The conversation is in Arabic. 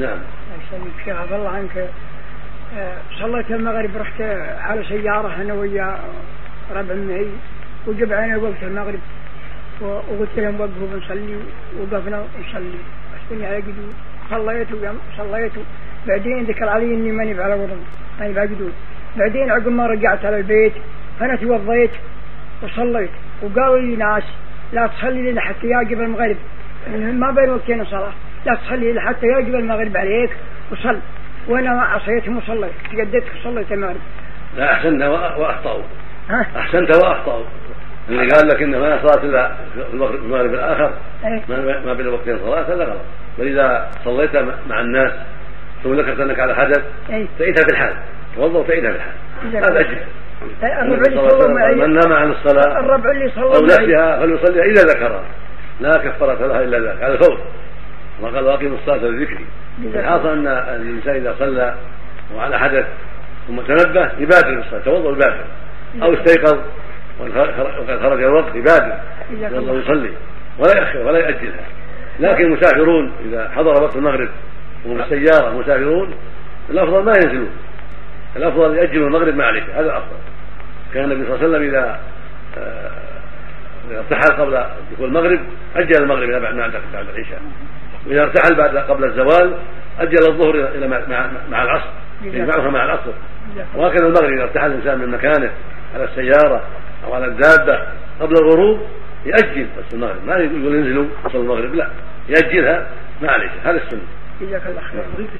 نعم. يسلمك شيخ عفى الله عنك آه، صليت المغرب رحت على سيارة أنا ويا ربع معي وجمعنا وقت المغرب وقلت لهم وقفوا بنصلي وقفنا نصلي أسكني على قدود صليت صليت. بعدين ذكر علي إني ماني على وضوء ماني على قدود بعدين عقب ما رجعت على البيت أنا توضيت وصليت. وقالوا لي ناس لا تصلي لنا حتى يجب المغرب. ما بين وقتين صلاة لا تصلي حتى يجب المغرب عليك وصل. وأنا ما عصيتهم وصليت تقدمت وصليت المغرب. لا أحسنت وأخطأوا. أحسنت وأخطأوا. اللي قال لك إن ما صلاة إلا في المغرب الآخر إيه. ما بين وقتين صلاة هذا غلط. واذا صليت مع الناس ثم ذكرت أنك على حدث إيه. تعيدها في الحال. توضا وتعيدها في الحال. هذا أجل. الربع اللي صلوا معي من نام عن الصلاة الربع اللي أو صلوا معي. نسيها فليصليها إذا ذكرها. لا كفارة لها إلا ذاك هذا فوت. ما قال واقيموا الصلاة لذكري. الحاصل أن الإنسان إذا صلى وعلى حدث ثم تنبه يبادر بالصلاه توضا ويبادر. أو استيقظ وقد خرج الوقت يبادر. يلا ويصلي ولا يأخر ولا يأجلها لكن المسافرون إذا حضر وقت المغرب وهم بالسيارة مسافرون الأفضل ما ينزلون. الأفضل يأجلوا المغرب مع العشاء هذا الأفضل. كان النبي صلى الله عليه وسلم إذا آه، ارتحل قبل دخول المغرب أجل المغرب إلى بعد بعد بعد العشاء. وإذا ارتحل بعد قبل الزوال أجل الظهر إلى إلى مع, العصر. يجمعها مع العصر. وهكذا المغرب إذا ارتحل الإنسان من مكانه على السيارة أو على الدابة قبل الغروب يأجل. بس المغرب. ما يقول ينزلوا يصلوا المغرب لا. يأجلها مع العشاء. هذا السنة. جزاك الله خير.